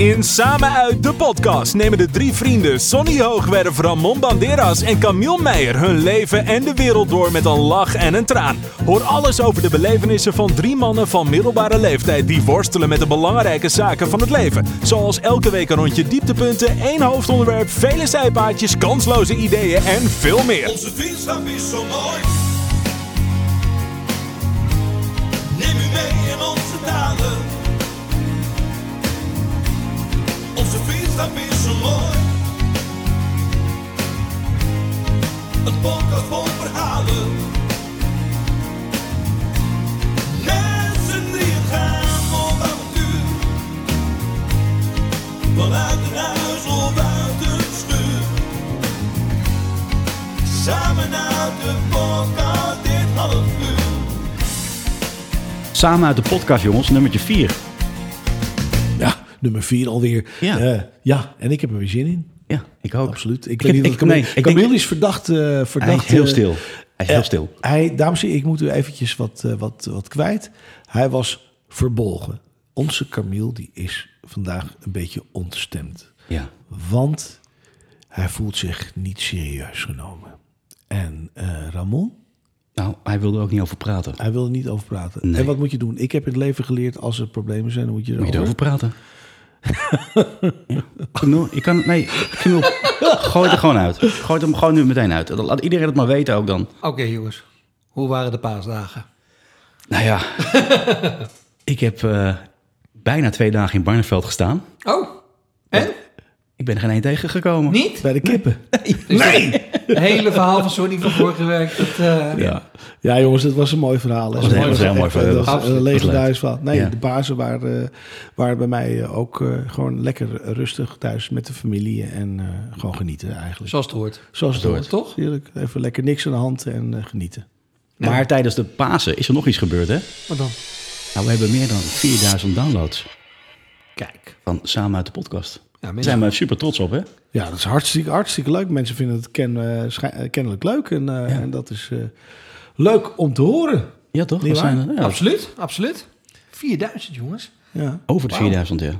In Samen uit de podcast nemen de drie vrienden Sonny Hoogwerf, Ramon Banderas en Camille Meijer hun leven en de wereld door met een lach en een traan. Hoor alles over de belevenissen van drie mannen van middelbare leeftijd die worstelen met de belangrijke zaken van het leven. Zoals elke week een rondje dieptepunten, één hoofdonderwerp, vele zijpaadjes, kansloze ideeën en veel meer. Onze vriendschap is zo mooi. Onze vriendschap is zo mooi. Een podcast vol verhalen. Mensen die gaan op avontuur. Vanuit een huis of uit een schuur. Samen uit de podcast dit half uur. Samen uit de podcast, jongens, nummertje 4. Nummer vier alweer. Ja. Eh, ja, en ik heb er weer zin in. Ja, ik ook. Absoluut. Ik, Ik weet heb- niet ik- nee, Camille- denk- is verdacht. eh verdacht Hij heel eh, stil. Hij is heel stil. Hij, dames en heren, ik moet u eventjes wat, wat, wat kwijt. Hij was verbolgen. Onze Camille die is vandaag een beetje ontstemd. Ja. Want hij voelt zich niet serieus genomen. En Ramon, Nou, hij wilde er ook niet over praten. hij wil er niet over praten. Nee. En wat moet je doen? Ik heb in het leven geleerd, als er problemen zijn, dan moet je Moet je erover... erover praten? ja. Je kan... Nee, gooi het er gewoon uit. Gooi het hem gewoon nu meteen uit. Laat iedereen het maar weten ook dan. Oké jongens, hoe waren de paasdagen? Nou ja, ik heb eh, bijna twee dagen in Barneveld gestaan. Oh, en? Ik ben er geen één tegengekomen. Niet? Bij de kippen. Nee! Het hele verhaal van Sonny van vorige week. Dat, eh, Ja. ja, jongens, dat was een mooi verhaal. hè. was een heel- was een heel mooi verhaal. Dat was een legendarisch verhaal. Nee, Ja. de bazen waren, eh, waren bij mij eh, ook eh, gewoon lekker rustig thuis met de familie. En eh, gewoon genieten eigenlijk. Zoals het hoort. Zoals het hoort. hoort. Toch? Heerlijk. Even lekker niks aan de hand en genieten. Maar tijdens de Pasen is er nog iets gebeurd, hè? Wat dan? Nou, we hebben meer dan 4000 downloads Kijk. van Samen uit de podcast. Ja, Daar zijn we super trots op, hè? Ja, dat is hartstikke, hartstikke leuk. Mensen vinden het ken, eh, eh, kennelijk leuk. En, eh, en dat is eh, leuk om te horen. Ja, toch? We zijn er, ja, absoluut, absoluut. 4000 jongens. Ja. Over de Wauw. 4000, ja.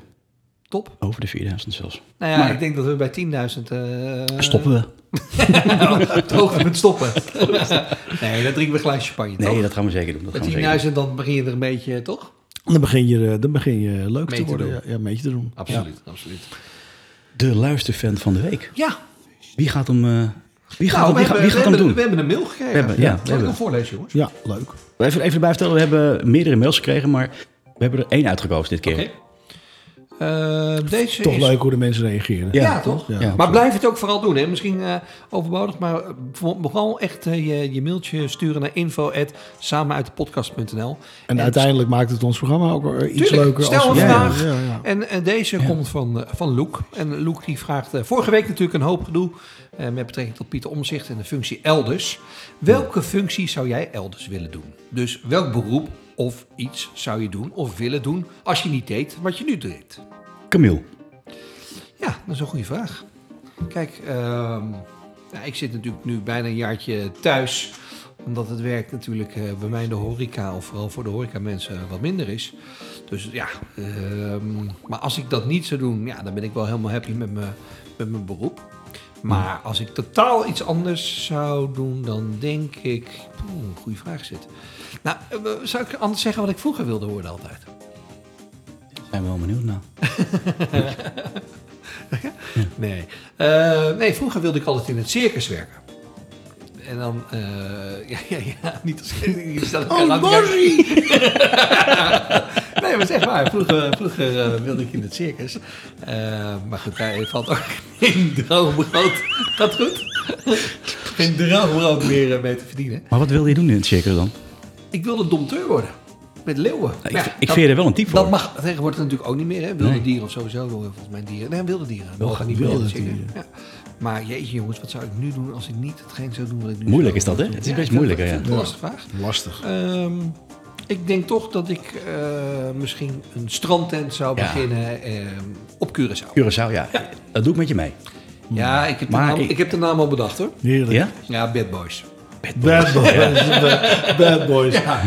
Top. Over de 4000 zelfs. Nou ja, Maar- ik denk dat we bij 10.000... eh Stoppen we? Het hoogtepunt stoppen. nee, dan drinken we een glaasje champagne, Nee, toch? dat gaan we zeker doen. Dat gaan we zeker Bij doen. 10.000 dan begin je er een beetje, toch? Dan begin je, dan begin je leuk Mee te te worden. doen. ja, ja, mee te doen. Absoluut, absoluut. De luisterfan van de week. Ja. Wie gaat hem, eh, wie gaat, Nou, hem- wie gaat, hebben, wie gaat we hem hebben, doen? We hebben een mail gekregen. We hebben- ja, we Zal ik hebben. hem voorlezen, jongens? Ja, leuk. Even, even erbij vertellen, we hebben meerdere mails gekregen, maar we hebben er één uitgekozen dit keer. Oké. Eh, deze Toch is... leuk hoe de mensen reageren. Ja, Ja, toch? Ja, maar blijf het ook vooral doen. Hè? Misschien eh, overbodig, maar eh, voor- vooral echt je, je mailtje sturen naar info.samenuitdepodcast.nl. En, uiteindelijk maakt het ons programma ook weer iets Tuurlijk, leuker. stel als een vraag. Ja, ja. En, en deze komt van, van Loek. En Loek die vraagt vorige week natuurlijk een hoop gedoe eh, met betrekking tot Pieter Omzicht en de functie elders. Welke functie zou jij elders willen doen? Dus welk beroep of iets zou je doen of willen doen als je niet deed wat je nu deed? Camille. Ja, dat is een goede vraag. Kijk, ehm, ik zit natuurlijk nu bijna een jaartje thuis. Omdat het werk natuurlijk eh, bij mij in de horeca, of vooral voor de horeca mensen, wat minder is. Dus ja, ehm, maar als ik dat niet zou doen, ja, dan ben ik wel helemaal happy met mijn, met mijn beroep. Maar als ik totaal iets anders zou doen, dan denk ik... Oeh, goede vraag zit. Nou, eh, zou ik anders zeggen wat ik vroeger wilde worden altijd? We wel benieuwd naar. Nee. Eh, nee, vroeger wilde ik altijd in het circus werken. En dan, eh, ja, ja, ja, niet als je staat Oh, kijken. Nee, maar zeg maar, vroeger, vroeger eh, wilde ik in het circus. Eh, maar goed, daar valt ook geen droog brood. Gaat goed? Geen droog brood meer mee te verdienen. Maar wat wilde je doen in het circus dan? Ik wilde domteur worden. Met leeuwen. ik, Maar ik dat- vind je er wel een type dat voor. mag tegenwoordig natuurlijk ook niet meer. Hè? Wilde Nee. dieren of sowieso volgens mij dieren. Nee, wilde dieren. Wel Mogen niet wilde dieren. Ja. Maar jeetje jongens, wat zou ik nu doen als ik niet hetgeen zou doen wat ik nu Moeilijk is dat, hè? Het is Ja, best ik moeilijk, hè, ik lastige vraag. Lastig. Ehm, ik denk toch dat ik eh, misschien een strandtent zou Ja. beginnen ehm, op Curaçao. Curaçao, ja. Dat doe ik met je mee. Ja, ik heb, de Maar naam, ik- ik... heb de naam al bedacht hoor. Heerlijk. Ja? Ja, Bad Boys. Bad Boys. Bad- Bad Boys. Ja.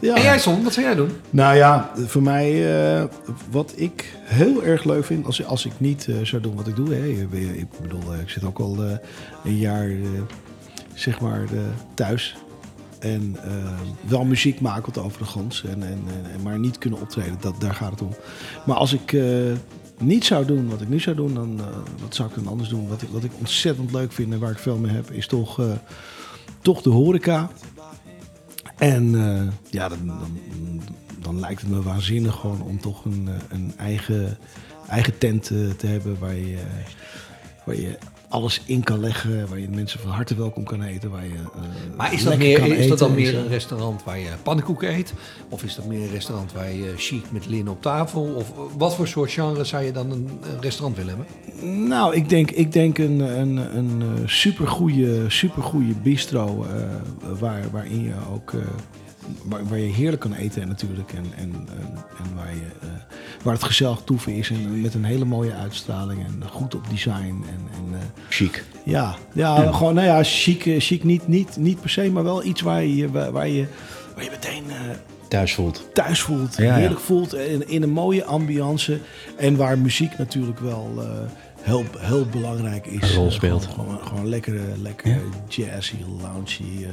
Ja. En jij, Son, wat zou jij doen? Nou ja, voor mij, eh, wat ik heel erg leuk vind, als, als ik niet eh, zou doen wat ik doe. Hè, ik, bedoel, eh, ik zit ook al een jaar, zeg maar, thuis. En wel muziek maken de overigens, en, en, en, maar niet kunnen optreden, dat, daar gaat het om. Maar als ik niet zou doen wat ik nu zou doen, dan wat zou ik dan anders doen? Wat ik, wat ik ontzettend leuk vind en waar ik veel mee heb, is toch, toch de horeca. En eh, ja, dan, dan, dan lijkt het me waanzinnig gewoon om toch een, eh, een eigen, eigen tent eh, te hebben waar je, waar je alles in kan leggen, waar je mensen van harte welkom kan eten. Waar je, eh, Maar is dat, meer, is dat dan meer een restaurant waar je pannenkoeken eet? Of is dat meer een restaurant waar je chic met linnen op tafel? Of wat voor soort genre zou je dan een, een restaurant willen hebben? Nou, ik denk, ik denk een, een, een eh, supergoeie, supergoeie bistro eh, waar, waarin je ook waar, waar je heerlijk kan eten en natuurlijk en, en, en, en waar, je, eh, waar het gezellig toeven is en met een hele mooie uitstraling en goed op design en, en eh, Chic. ja, ja, gewoon nou ja, chic, eh, chic niet, niet, niet per se, maar wel iets waar je, waar, waar je, waar je meteen Thuis voelt. thuis voelt, Ja, ja. heerlijk voelt, in, in een mooie ambiance. En waar muziek natuurlijk wel heel, heel belangrijk is. Een rol Eh, speelt. Gewoon, gewoon, gewoon lekkere, lekkere jazzy, loungy, eh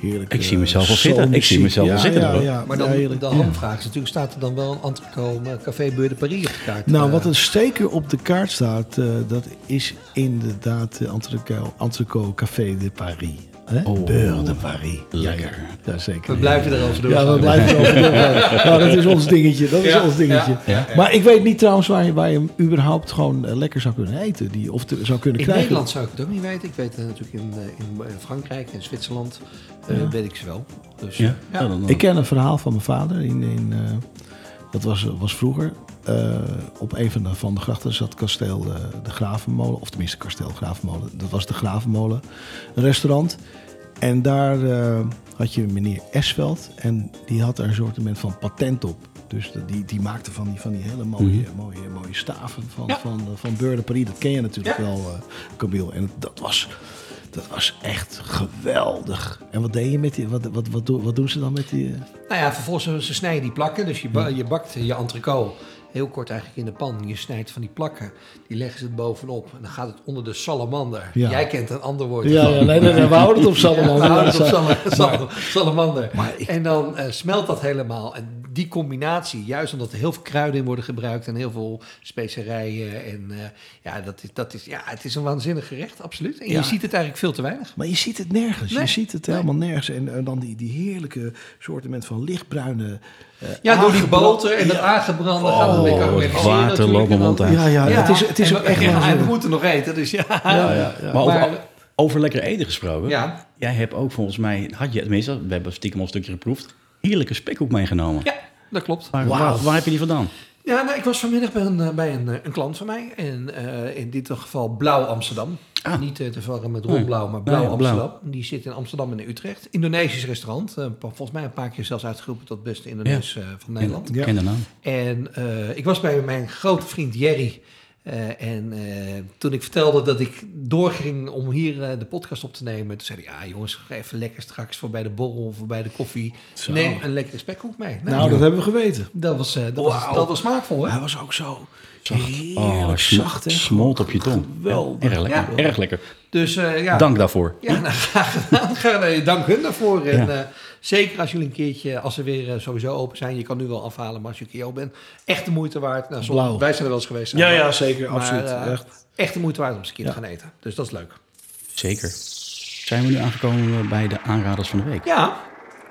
heerlijk. Ik zie mezelf wel zitten. Ik zie mezelf wel zitten, Ja, Maar dan de hamvraag is natuurlijk, staat er dan wel een entrecote Café Beur de Paris op de kaart? Nou, Eh, wat er zeker op de kaart staat, eh, dat is inderdaad de Café de Paris. Hè? Oh. Beur de Paris. Lekker. Ja, ja, zeker. We blijven erover door. Ja, we blijven erover doorgaan. Nou, dat is ons dingetje. Dat is Ja, ons dingetje. ja. Maar ik weet niet trouwens waar je, waar je hem überhaupt gewoon eh, lekker zou kunnen eten. Die, of te- zou kunnen In krijgen. Nederland zou ik het ook niet weten. Ik weet het natuurlijk in, eh, in eh, Frankrijk en Zwitserland eh, weet ik ze wel. Dus, Ja? ja. Ja, dan, dan- Ik ken een verhaal van mijn vader. In, in, eh, dat was, was vroeger. Eh, op een van de, van de grachten zat kasteel eh, de Gravenmolen. Of tenminste kasteel Gravenmolen. Dat was de Gravenmolen. Een restaurant. En daar eh, had je meneer Esveld. En die had er een soort van patent op. Dus de- die, die maakte van die, van die hele mooie, mooie, mooie staven van, Ja. van, van Beurre de Paris. Dat ken je natuurlijk Ja. wel, eh Camille. En dat was, dat was echt geweldig. En wat deed je met die... Wat, wat, wat, doen- wat doen ze dan met die... eh, Nou ja, vervolgens ze- ze snijden die plakken. Dus je, ba- je bakt je entrecote heel kort eigenlijk in de pan. Je snijdt van die plakken. Die leggen ze bovenop. En dan gaat het onder de salamander. Ja. Jij kent een ander woord. Ja, ja, nee, nee, nee, we houden het op salamander. Ja, we houden het op salamander. Maar ik- En dan eh, smelt dat helemaal. En die combinatie, juist omdat er heel veel kruiden in worden gebruikt en heel veel specerijen. En eh, ja, dat is, dat is, ja, het is een waanzinnig gerecht, absoluut. En Ja. je ziet het eigenlijk veel te weinig. Maar je ziet het nergens. Nee. Je ziet het helemaal nergens. En, en dan die, die heerlijke soortement van lichtbruine... eh, Ja, door die boter en dat aangebrande Oh, lekker het water loopt mond uit. Ja, ja, het is, het is en ook we- echt ja, en we moeten nog eten, dus ja. Ja, ja, ja. Maar over, Maar- over lekker eten gesproken. Ja. Jij hebt ook volgens mij, had je tenminste, we hebben stiekem al een stukje geproefd, heerlijke spekhoek meegenomen. Ja, dat klopt. Waar, waar, waar heb je die vandaan? Ja, nou, ik was vanmiddag bij een, eh, bij een, eh, een klant van mij. En eh, in dit geval Blauw Amsterdam. Ah. Niet eh, te verwarren met Ronblauw, maar Blauw Nee, ja, Blauw. Amsterdam. Die zit in Amsterdam en in Utrecht. Indonesisch restaurant. Volgens mij een paar keer zelfs uitgeroepen tot beste Indonees eh, van Nederland. Ik ken de naam. En eh, ik was bij mijn grote vriend Jerry. Eh, en eh, toen ik vertelde dat ik doorging om hier eh, de podcast op te nemen, toen zei hij: Ja, jongens, ga even lekker straks voor bij de borrel of voor bij de koffie. Zo. Neem een lekkere spekhoek mee. Nou, Nou, dat hebben we geweten. dat, was, dat, was, dat was smaakvol, hè? Hij was ook zo Oh, heerlijk sm- zacht. hè. smolt op je tong. Ja, erg lekker. Ja. Erg lekker. Dus ja. Dank daarvoor. Ja, nou, graag gedaan. Dank hun daarvoor. En, zeker als jullie een keertje, als ze weer eh, sowieso open zijn, je kan nu wel afhalen, maar als je een keer open bent, echt de moeite waard. Nou, soms- wij zijn er wel eens geweest. Ja, ja, zeker. Maar, absoluut. eh, echt. echt de moeite waard om eens een keer Ja. te gaan eten. Dus dat is leuk. Zeker. Zijn we nu aangekomen bij de aanraders van de week? Ja,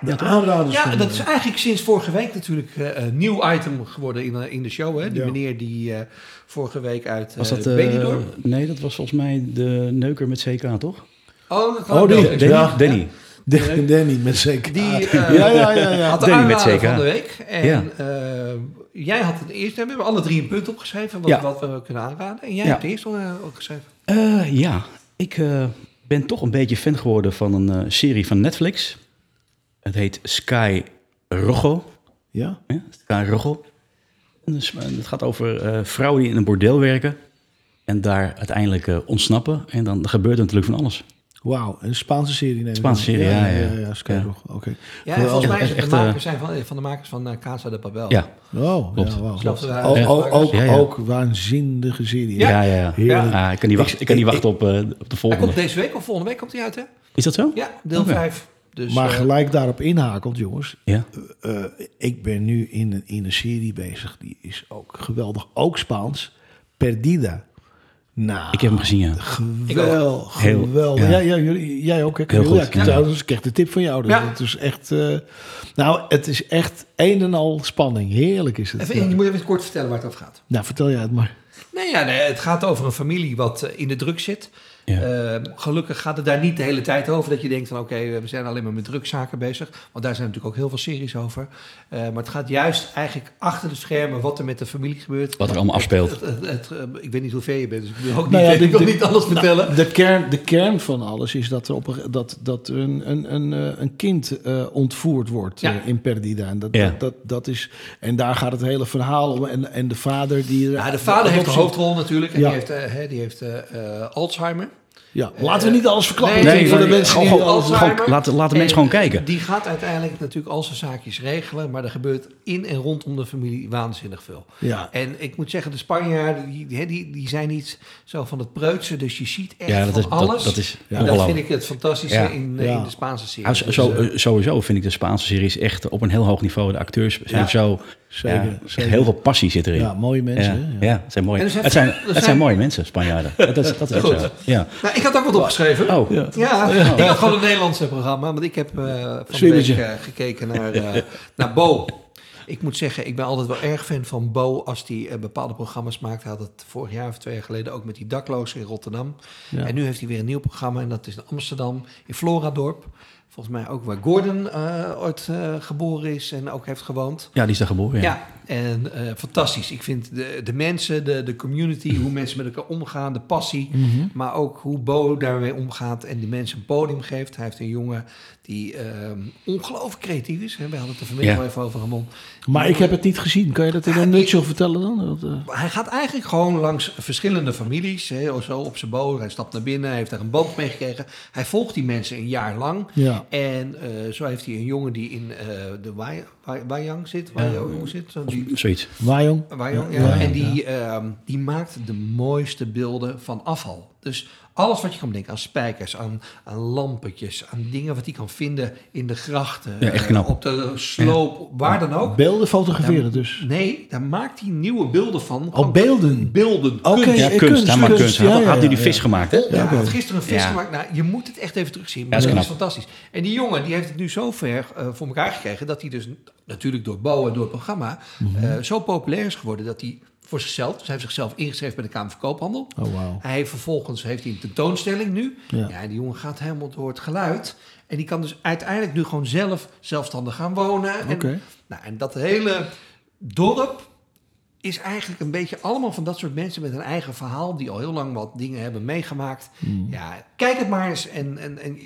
De aanraders ja van- dat is eigenlijk sinds vorige week natuurlijk eh, een nieuw item geworden in, de- in de show. Hè? Die Ja. meneer die eh, vorige week uit Was eh dat... Benidorm- nee, dat was volgens mij de neuker met CK, toch? Oh, dat Oh, Danny? Ja. Danny. De- Danny met zeker. die eh, ja, ja, ja, ja. had de Danny met aanrader CK. van de week. En Ja. eh, jij had het eerst. We hebben alle drie een punt opgeschreven wat, Ja. wat we kunnen aanraden. En jij Ja. hebt het eerst uh, opgeschreven. Eh, ja, ik eh, ben toch een beetje fan geworden van een eh, serie van Netflix. Het heet Sky Rojo. Ja? Ja, Sky Rojo. En dus, eh, het gaat over eh, vrouwen die in een bordeel werken. En daar uiteindelijk eh, ontsnappen. En dan gebeurt er natuurlijk van alles. Wauw, een Spaanse serie Spaanse aan. serie, ja, ja, ja, ja, Sky ja. nog. Oké. Ja, en volgens mij is echt, het de eh, makers zijn van, van de makers van eh, Casa de Papel. Ja, Oh, Klopt. ja, wauw. Klopt. Ja. Ook, ook, ook, Ja, ja. ook waanzinnige serie. ja, ja. ja. Heerlijk. Ja, ik kan niet wachten, ik kan niet wachten op, eh, op de Hij volgende. komt deze week of volgende week komt hij uit, hè? Is dat zo? Ja, deel Oké. 5. Dus, Maar gelijk daarop inhakend, jongens. Ja. eh, ik ben nu in een, in een serie bezig. Die is ook geweldig. Ook Spaans. Perdida. Nou, Ik heb hem gezien, ja. geweldig. Heel- geweldig. ja. Ja, ja, jullie, jij ook. Hè? Heel goed, Ja, ja. ja. Dus ik krijg de tip van jou. Dus Ja. Het is echt... eh, nou, het is echt een en al spanning. Heerlijk is het. even, je moet even kort vertellen waar het over gaat. Nou, vertel jij het maar. Nee, ja, nee, het gaat over een familie wat eh, in de druk zit. Ja. Eh, gelukkig gaat het daar niet de hele tijd over. Dat je denkt van oké, we zijn alleen maar met drugzaken bezig. Want daar zijn natuurlijk ook heel veel series over. Eh, maar het gaat juist eigenlijk achter de schermen wat er met de familie gebeurt. Wat er allemaal afspeelt. Het- het- het- eh, ik weet niet hoe ver je bent, dus ik wil ook Nou niet, ja, de- ik wil de- niet alles vertellen. De kern, de kern van alles is dat er, op een, dat, dat een, een, een, eh, een kind eh, ontvoerd wordt Ja. in Perdida. En, dat, Ja. dat, dat, dat is, en daar gaat het hele verhaal om. En, en de vader die... Ja, de vader heeft de hoofdrol natuurlijk. En Ja. die heeft, hè, die heeft Alzheimer. Ja, laten we niet alles verklappen. Nee, nee, voor de nee, mensen gewoon- die gewoon- alles... Laten- laten mensen En gewoon kijken. Die gaat uiteindelijk natuurlijk al zijn zaakjes regelen. Maar er gebeurt in en rondom de familie waanzinnig veel. Ja. En ik moet zeggen, de Spanjaarden, die, die, die, zijn niet zo van het preutsen. Dus je ziet echt Ja, dat van is- dat- alles. dat is en dat vind ik het fantastische Ja. in, Ja. in de Spaanse serie. Ah, zo- Dus, zo- eh, sowieso vind ik de Spaanse series echt op een heel hoog niveau. De acteurs zijn Ja. zo... Zeker, ja, zeker. Heel veel passie zit erin. Ja, mooie mensen. Ja, het zijn mooie, zijn- het zijn, het zijn mooie mensen, Spanjaarden. Dat is, dat is Goed. zo. Ja. nou, ik had ook wat opgeschreven. Oh, Ja. Ja, ik had gewoon een Nederlandse programma. Want ik heb eh, van de week eh, gekeken naar, eh, naar Bo. Ik moet zeggen, ik ben altijd wel erg fan van Bo als hij eh, bepaalde programma's maakt. Hij had het vorig jaar of twee jaar geleden ook met die daklozen in Rotterdam. Ja. En nu heeft hij weer een nieuw programma en dat is in Amsterdam, in Floradorp. Volgens mij ook waar Gordon eh, ooit eh, geboren is en ook heeft gewoond. ja, die is daar geboren. Ja. En eh, fantastisch. Ik vind de, de mensen, de, de community, hoe mensen met elkaar omgaan, de passie. Mhm. Maar ook hoe Bo daarmee omgaat en die mensen een podium geeft. Hij heeft een jongen die ehm, ongelooflijk creatief is. Hè. We hadden het er vanmiddag Ja. even over, Ramon. Maar ik heb het niet gezien. Kan je dat in een nutshell vertellen dan? Dat, eh, Hij gaat eigenlijk gewoon langs verschillende families. Hè, zo op zijn boot. Hij stapt naar binnen. Hij heeft daar een band mee gekregen. Hij volgt die mensen een jaar lang. Ja. En eh, zo heeft hij een jongen die in de Wai- Wajang zit. Hoe zit? Die, Zoiets. Wajong? Ja, en die, ehm, die maakt de mooiste beelden van afval. Dus alles wat je kan bedenken aan spijkers, aan, aan lampetjes, aan dingen wat hij kan vinden in de grachten, Ja, echt eh, knap. op de sloop, waar dan ook. Beelden fotograferen Daar- dus. Nee, daar maakt hij nieuwe beelden van. Oh, Gewoon beelden. Beelden. Oké. kunst. Ja, eh, kunst. kunst, Hij maakt kunst. kunst. Had, ja, had hij die vis ja. gemaakt, hè? Ja, hij had gisteren een vis Ja. gemaakt. Nou, je moet het echt even terugzien. Maar Ja, dat dat is fantastisch. En die jongen die heeft het nu zo ver eh, voor elkaar gekregen... dat hij dus natuurlijk door Bo en door het programma... Mhm. eh, zo populair is geworden dat hij voor zichzelf... dus hij heeft zichzelf ingeschreven bij de Kamer van Koophandel. Oh, wauw. Hij heeft vervolgens heeft hij een tentoonstelling nu. Ja. Die jongen gaat helemaal door het geluid. En die kan dus uiteindelijk nu gewoon zelf zelfstandig gaan wonen. En, Oké. nou, en dat hele dorp is eigenlijk een beetje allemaal van dat soort mensen met een eigen verhaal... die al heel lang wat dingen hebben meegemaakt. Hmm. Ja, kijk het maar eens. En, en, en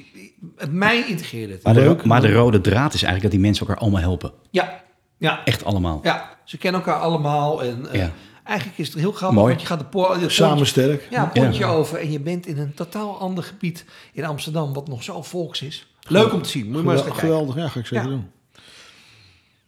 het mij integreert het. Maar de, maar de rode draad is eigenlijk dat die mensen elkaar allemaal helpen. Ja, ja, Echt allemaal. ja, ze kennen elkaar allemaal. En eh, Ja. eigenlijk is het heel grappig, Mooi. want je gaat de po- de Samen sterk. Ja, een pontje over en je bent in een totaal ander gebied in Amsterdam, wat nog zo volks is. Leuk om te zien, moet je maar eens kijken. Geweldig, ja, ga ik zeker Ja. doen.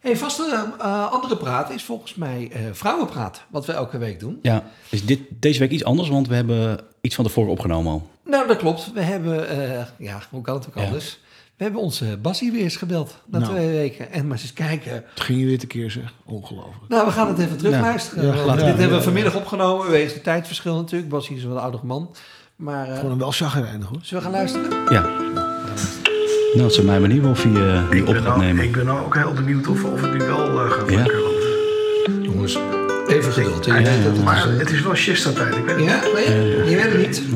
Hey, vaste eh, andere praat is volgens mij eh, vrouwenpraat, wat we elke week doen. Ja, is dit, deze week iets anders, want we hebben iets van tevoren opgenomen al. Nou, dat klopt. We hebben, eh, ja, hoe kan het ook Ja. anders? We hebben onze Bassie weer eens gebeld na Nou. twee weken. En maar eens kijken. Het ging je weer tekeer zeg. Ongelooflijk. Nou, we gaan het even terugluisteren. Ja, Want ja, dit ja, hebben we ja, vanmiddag opgenomen, wegens het tijdverschil natuurlijk. Bassie is een wat oudere man. Maar eh, Gewoon een wel chagrijnig hoor. zullen we gaan luisteren? Ja. Nou, het is mij benieuwd of hij eh, die op gaat nemen. ik ben nou ook heel benieuwd of, of het nu wel eh, gaat Ja. Jongens, even geduld. Ja, Je weet dat het maar is, het is wel siesta-tijd. Ik weet het Ja, nee, je weet het niet.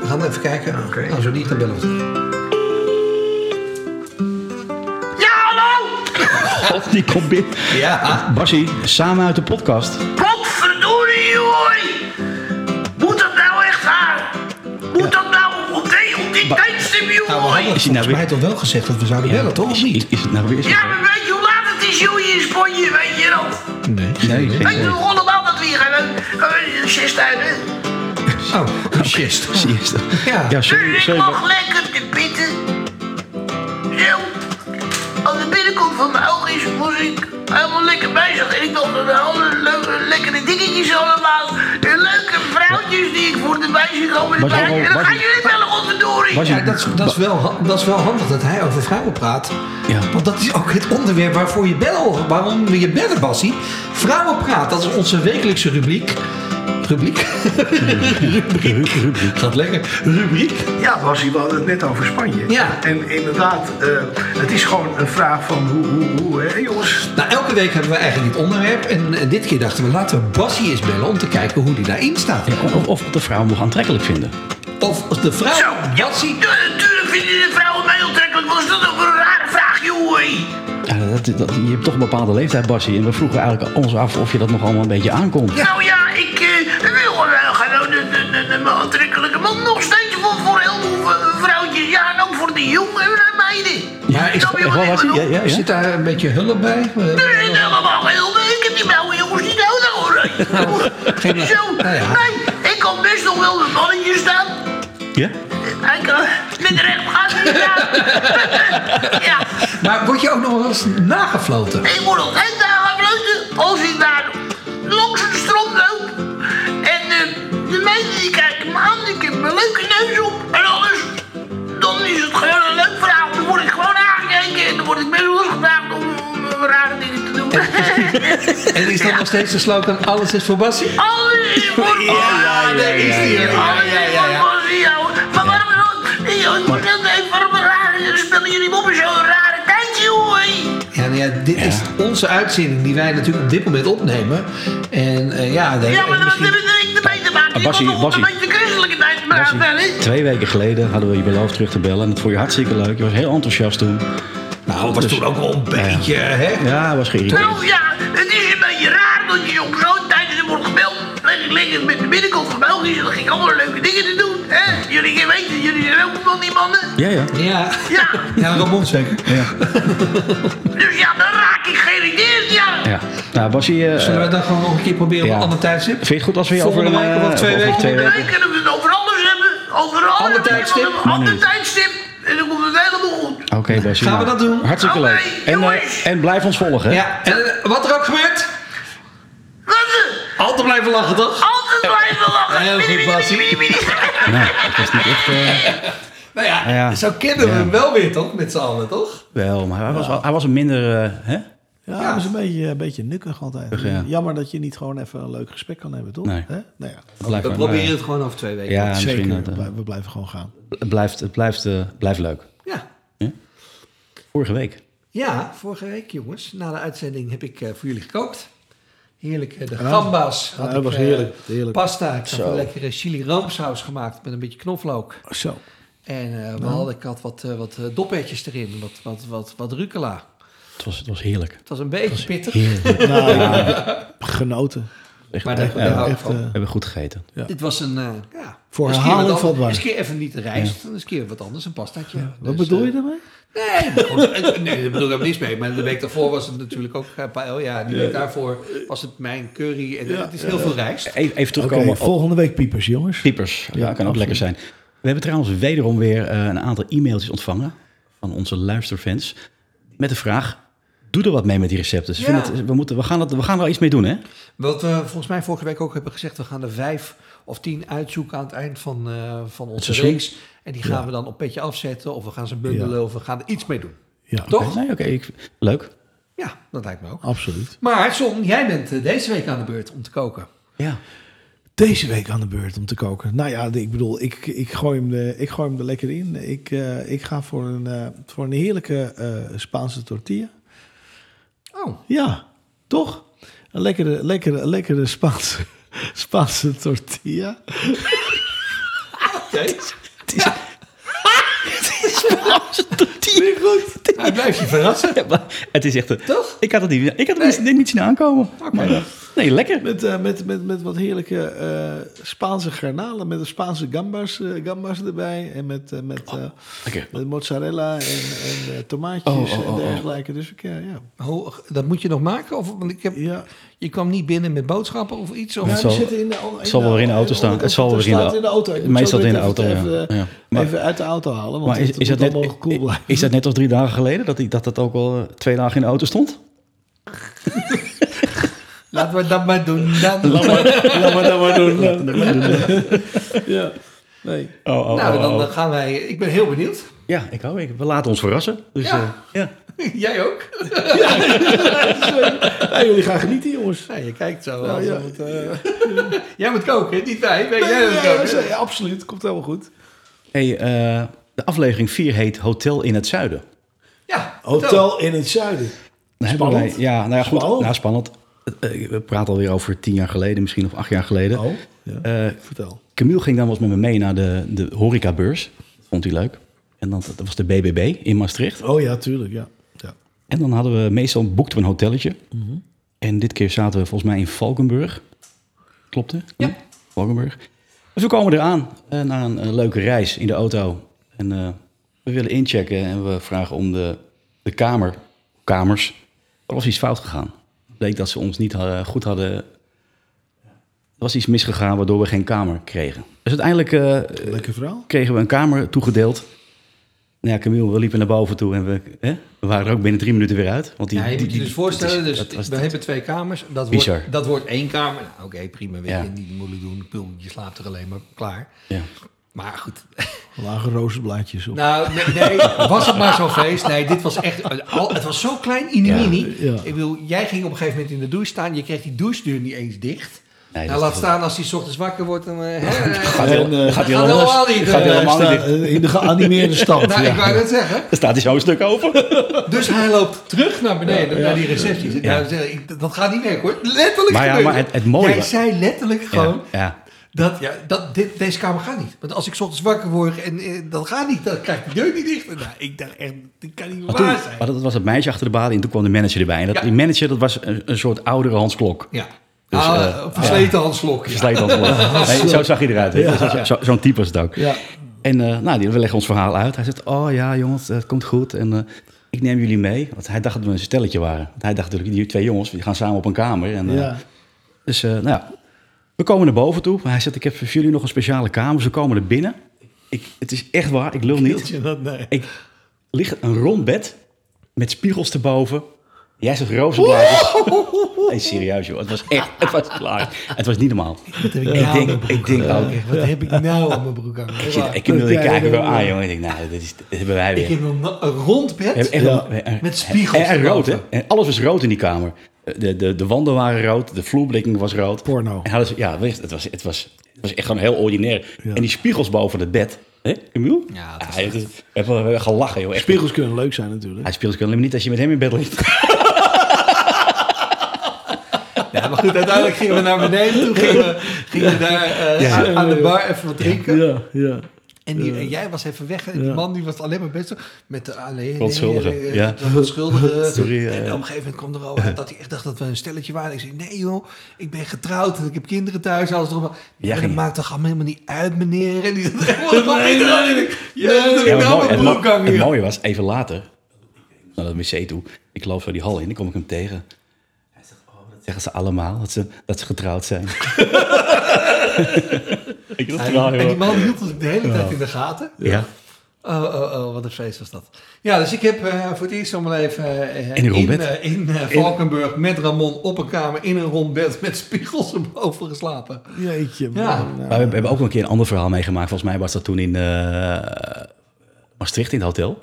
We gaan even kijken. Oké. Nou, zo niet, dan bellen we God, die komt binnen. Ja. Bassie, samen uit de podcast. Potverdorie, joh! Moet dat nou echt haar? Moet dat nou op, die, op dit tijdstip, Nou, joh? hadden Is hij nou weer- mij toch wel gezegd dat we zouden bellen, toch? Of Is, niet? is, is het nou weer zo? Ja, maar weet je hoe laat het is, joh, hier in Spanje, weet je dat? Nee, geen Weet je hoe allemaal dat weer gaan? Gaan de uit, hè? Oh, Siesta. Siesta. Ja. Ja, sorry. Dus ik mag lekker te pitten. Zo. Aan de binnenkant van mijn is ik helemaal lekker bezig. En ik dacht dat alle leuke, lekkere dingetjes allemaal. De leuke vrouwtjes die ik voor de bij zie komen. En dan gaan je- jullie bellen, godverdorie. Was je- Ja, dat, is, dat, is wel, dat is wel handig dat hij over vrouwen praat. Ja. Want dat is ook het onderwerp waarvoor je bellen, waarom we je bellen, Bassie. Vrouwen praat, dat is onze wekelijkse rubriek. Rubriek? rubriek. Gaat lekker. Rubriek. Ja, Basie, we hadden het net over Spanje. Ja. En inderdaad, eh, het is gewoon een vraag van hoe, hoe, hoe, hè jongens? Nou, elke week hebben we eigenlijk dit onderwerp. En eh, dit keer dachten we, laten we Bassie eens bellen om te kijken hoe die daarin staat. Ja, Of, of de vrouw nog aantrekkelijk vinden. Of de vrouw, Zo, ja, Bassie, natuurlijk vinden de vrouwen mij aantrekkelijk. Wat is dat ook voor een rare vraag, joh? Ja, dat, dat- je hebt toch een bepaalde leeftijd, Bassie. En we vroegen eigenlijk ons af of je dat nog allemaal een beetje aankomt. Nou ja, ik de, de, de, aantrekkelijke man nog steeds voor, voor heel veel eh, vrouwtjes. Ja, en ook voor die jongen en meiden. Ja, is, Snap je echt wat ik? Ja, ja, ja. zit daar een beetje hulp bij? Eh, Er is helemaal heel Ik heb die blauwe jongens niet nodig hoor. Geen- Zo, ja. nee, ik kan best nog wel een mannetje staan. Ja? Hij kan met recht gaat staan. ja, Maar word je ook nog wel eens nagefloten? ik moet altijd daar gaan fluiten als ik daar langs het strand loop. De meiden die kijken me aan, ik heb mijn leuke neus op en alles. Dan is het gewoon een leuk verhaal. Dan word ik gewoon aangekeken en dan word ik best wel gevraagd om, om rare dingen te doen. En is dat nog steeds de slogan, alles is voor Bassie? Alles is voor Ja, ja, daar is die, ja, ja, Alles ja, is ja. Maar waarom dan? Ik moet net even waarom een rare... Spelen jullie op in zo'n rare tijdje, hoor. Ja, nou ja, dit is onze uitzending die wij natuurlijk op dit moment opnemen. En eh, ja, Ja, maar en dat misschien- heb Je Bassie, een beetje christelijke tijd praten, hè? Twee weken geleden hadden we je beloofd terug te bellen. En dat vond je hartstikke leuk. Je was heel enthousiast toen. Nou, het was Dus- toen ook wel een beetje, hè? Ja, was geïrriteerd. Nou ja, het is een beetje raar dat je op zo'n tijd wordt gebeld. Leg ik lekker met de binnenkant van België. Dan ging ik allemaal leuke dingen te doen. Hè? Jullie weten, jullie zijn ook van die mannen. Ja, ja. Ja. Ja, Ja, Ramon zeker. ja, Nou, Bassie, eh, Zullen we dat gewoon nog een keer proberen op Ja. een ander tijdstip? vind je het goed als we je over een, week of eh, twee over weken? twee weken... week kunnen we het over alles hebben. Over alles. Ander tijdstip? Een ander tijdstip. En dan komt het helemaal goed. Oké, Bassie. Gaan we nou, dat doen? Hartstikke leuk. En, eh, en blijf ons volgen, hè? Ja, en wat er ook gebeurt, altijd blijven lachen, toch? Altijd blijven lachen. Heel goed, Bassie. Nou, het is niet echt... eh, Nou ja, Ja. zo kennen we Ja. hem wel weer, toch? Met z'n allen, toch? wel, maar hij was, wel- hij was een minder... eh, hè? Ja, dat is een beetje, een beetje nukkig altijd. Ja. Jammer dat je niet gewoon even een leuk gesprek kan hebben, toch? Nee. Hè? Nou ja, We proberen eh, het gewoon over twee weken. Ja, zeker. dat, eh, we blijven gewoon gaan. het blijft, het blijft, eh, blijft leuk. Ja. Vorige week. Ja, vorige week, jongens, na de uitzending heb ik eh, voor jullie gekookt. Heerlijk, de gamba's. Ja, had dat ik, was heerlijk, heerlijk. Pasta, ik had Zo. een lekkere chili roomsaus gemaakt met een beetje knoflook. Zo. En eh, we hadden, ik had wat, wat doppertjes erin, wat, wat, wat, wat rucola. Het was, het was heerlijk. Het was een beetje pittig, Heerlijk. Nou, ja, genoten. Echt, maar echt, daar ja, echt, eh, we hebben goed gegeten. Dit was een, eh, ja... Voor herhaling vatbaar. Eens keer even niet de rijst, dan eens keer wat anders, een pastaatje. Wat Dus, bedoel eh, je daarmee? Nee, eh, nee, daar bedoel ik er niets mee. Maar de week daarvoor was het natuurlijk ook uh, paella. Ja, die week daarvoor was het mijn curry. En eh, het is heel veel rijst. Even, even Oké, terugkomen volgende week piepers, jongens. piepers. Ja, Ja, kan ook lekker zijn. We hebben trouwens wederom weer eh, een aantal e-mailtjes ontvangen van onze luisterfans. Met de vraag, doe er wat mee met die recepten. Ja. het- we, moeten, we, gaan het, we gaan er iets mee doen, hè? Wat we volgens mij vorige week ook hebben gezegd. We gaan er vijf of tien uitzoeken aan het eind van, eh, van onze reeks. En die gaan we dan op petje afzetten. Of we gaan ze bundelen. Ja. Of we gaan er iets mee doen. Ja, Toch? Nee, oké. ik- leuk. Ja, dat lijkt me ook. absoluut. Maar Son, jij bent eh, deze week aan de beurt om te koken. Ja. Deze week aan de beurt om te koken. Nou ja, ik bedoel, ik, ik, gooi, hem er, ik gooi hem er lekker in. Ik, eh, ik ga voor een, eh, voor een heerlijke eh, Spaanse tortilla. Oh, Ja, toch? Een lekkere, lekkere, lekkere Spaanse, Spaanse tortilla. oké. Niet goed. Hij blijft je verrassen. Ja, het is echt... een- Toch? Ik had het niet, ik had het niet, niet zien aankomen. Maar, eh, nee, lekker. Met, eh, met, met, met wat heerlijke eh, Spaanse garnalen. Met de Spaanse gambas, eh, gambas erbij. En met, eh, met, eh, Lekker. met mozzarella en, en tomaatjes Oh, oh, oh, en oh. dergelijke. Dus ik, ja. Ho, dat moet je nog maken? Of, want ik heb, ja. je kwam niet binnen met boodschappen of iets? Of? Ja, Het die zal- zitten in de, het zal wel weer in de auto staan. Het zal wel weer in de in de auto. Meestal in de auto, even, ja. Even, Ja. Maar- even uit de auto halen. Want Maar is, het is, dat net, cool blijven. is dat net als drie dagen geleden? Dat, die, dat dat ook al eh, twee dagen in de auto stond? Laten we dat maar doen. Dan. Laat maar dat maar doen. ja. Nee. Oh, oh, nou, oh, dan oh. gaan wij... Ik ben heel benieuwd. Ja, ik hou. Ik, we laten ons verrassen. Dus, Ja. eh, ja. Jij ook? Ja, jullie gaan genieten, jongens. Ja, je kijkt zo. Ja. het, eh, jij moet koken, niet wij. Jij moet koken? ja, absoluut. Komt helemaal goed. Hey, eh, de aflevering 4 heet Hotel in het Zuiden. Ja, Hotel in het zuiden. Dan hebben Spannend. Wij, ja, nou ja, goed. Spannend. Nou, spannend. Eh, We praten alweer over tien jaar geleden, misschien of acht jaar geleden. Oh, ja. Eh, Vertel. Camille ging dan wel eens met me mee naar de, de horecabeurs. Dat vond hij leuk. En dan, dat was de BBB in Maastricht. Oh ja, tuurlijk. Ja. ja. En dan hadden we meestal boekten we een hotelletje. Mhm. En dit keer zaten we volgens mij in Valkenburg. Klopt het? Ja. Valkenburg. Dus we komen eraan eh, na een, eh, leuke reis in de auto. En eh, we willen inchecken en we vragen om de, de kamer, kamers. Er was iets fout gegaan. Het bleek dat ze ons niet hadden, goed hadden... Er was iets misgegaan waardoor we geen kamer kregen. Dus uiteindelijk eh, kregen we een kamer toegedeeld. Nou ja, Camille, we liepen naar boven toe en we, hè, we waren er ook binnen drie minuten weer uit. Want die, Ja, je die- moet je die- dus voorstellen, is- dus we hebben twee kamers. Dat Bizar. wordt, dat wordt één kamer. Nou, Oké, prima, weet Ja. je, niet moeilijk doen. Je slaapt er alleen maar klaar. ja. Maar goed. Lage rozenblaadjes op. Nou, nee, nee, was het maar zo'n feest? Nee, dit was echt... al- Het was zo klein, inimini. Ja. Ik bedoel, jij ging op een gegeven moment in de douche staan. Je kreeg die douchedeur niet eens dicht. Nee, nou, laat staan als hij 's ochtends wakker wordt. Dan, eh, hè, Gaat eh, heel- En, eh, gaat hij gaat helemaal, helemaal niet, gaat eh, helemaal niet eh, in de geanimeerde stand. nou, ja. ik wou net zeggen. Er staat hij zo een stuk open. Dus hij loopt terug naar beneden, naar die receptie. Nou, zeg ik, dat gaat niet werken hoor. Letterlijk Maar ja, maar het- het mooie Jij zei letterlijk gewoon... Dat, ja, dat, dit, deze kamer gaat niet. Want als ik ochtends wakker word en eh, dat gaat niet, dan krijg ik de deur niet dicht. Nou, ik dacht echt, dit kan niet Maar, toen, waar zijn. maar dat was het meisje achter de balie en toen kwam de manager erbij. En dat, Ja. die manager, dat was een, een soort oudere Hans Klok. Ja. Dus, ah, eh, versleten handslok. Ja. Versleten Hans Klok. Nee, zo zag hij eruit. zo- Zo'n type was het ook. Ja. En eh, nou, die, we leggen ons verhaal uit. Hij zegt, oh ja jongens, het komt goed. En ik neem jullie mee. Want hij dacht dat we een stelletje waren. Hij dacht natuurlijk, die twee jongens, die gaan samen op een kamer. En. Dus nou ja, we komen naar boven toe. Hij zegt, ik heb voor jullie nog een speciale kamer. Ze komen er binnen. Ik, het is echt waar, ik lul niet. Dat, nee. Ik ligt een rond bed met spiegels erboven. Jij zegt rozenblaadjes. Nee, serieus joh. Het was echt, het was klaar. Het was niet normaal. Wat heb ik Ik nou aan denk, mijn broek ik denk aan? ook. Wat heb ik nou aan mijn broek aan? Ik, zit, ik, ik, ik kijk er wel aan jongen. Ik denk, nou, dit, is, dit hebben wij weer. Ik heb een, rond bed. Met spiegels En, rood, hè? En alles was rood in die kamer. De, de, de wanden waren rood, de vloerblikking was rood. Porno. En hadden ze, ja, weet je, het was, het, was, het was echt gewoon heel ordinair. En die spiegels boven het bed. Hè, Camille? Ja, is- we hebben, we hebben gelachen, joh. Echt. Spiegels kunnen leuk zijn natuurlijk. Hij spiegels kunnen niet als je met hem in bed ligt. Ja, maar goed, uiteindelijk gingen we naar beneden. Toen gingen we, gingen we daar eh, Ja. aan, aan de bar even wat drinken. Ja, ja. En, die, en jij was even weg. En die man die was alleen maar best met de alleen. Verontschuldigen, eh, ja. Sorry, En eh. op een gegeven moment kwam er al uit dat hij echt dacht dat we een stelletje waren. Ik zei: Nee, joh, ik ben getrouwd en ik heb kinderen thuis. Alles erop. Ja, dat maakt toch allemaal helemaal niet uit, meneer. En die zat helemaal nee. Ja, het, mooie, was, even later, naar dat wc toe. Ik loop zo die hal in, dan kom ik hem tegen. Hij zegt, oh, dat zeggen ze allemaal, dat ze, dat ze getrouwd zijn. ik dat En, verhaal, en die man hield ons de hele tijd in de gaten. Ja, Oh, oh, oh, wat een feest was dat. Ja, dus ik heb eh, voor het eerst zomaar even eh, In een rond in, bed? eh, in eh, Valkenburg met Ramon op een kamer in een rond bed met spiegels erboven geslapen. Jeetje, man. Ja. Maar we, we hebben ook een keer een ander verhaal meegemaakt. Volgens mij was dat toen in eh, Maastricht in het hotel.